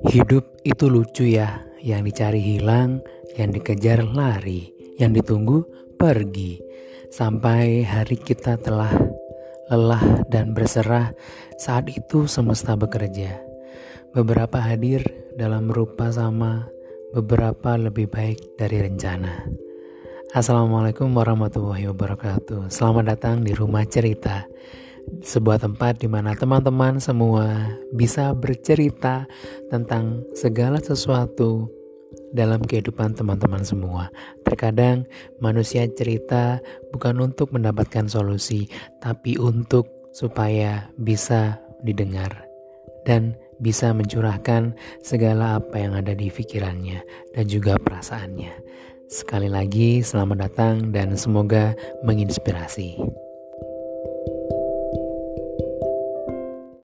Hidup itu lucu ya, yang dicari hilang, yang dikejar lari, yang ditunggu pergi. Sampai hari kita telah lelah dan berserah, saat itu semesta bekerja. Beberapa hadir dalam rupa sama, beberapa lebih baik dari rencana. Assalamualaikum warahmatullahi wabarakatuh. Selamat datang di rumah cerita sebuah tempat di mana teman-teman semua bisa bercerita tentang segala sesuatu dalam kehidupan teman-teman semua. Terkadang manusia cerita bukan untuk mendapatkan solusi, tapi untuk supaya bisa didengar dan bisa mencurahkan segala apa yang ada di pikirannya dan juga perasaannya. Sekali lagi, selamat datang dan semoga menginspirasi.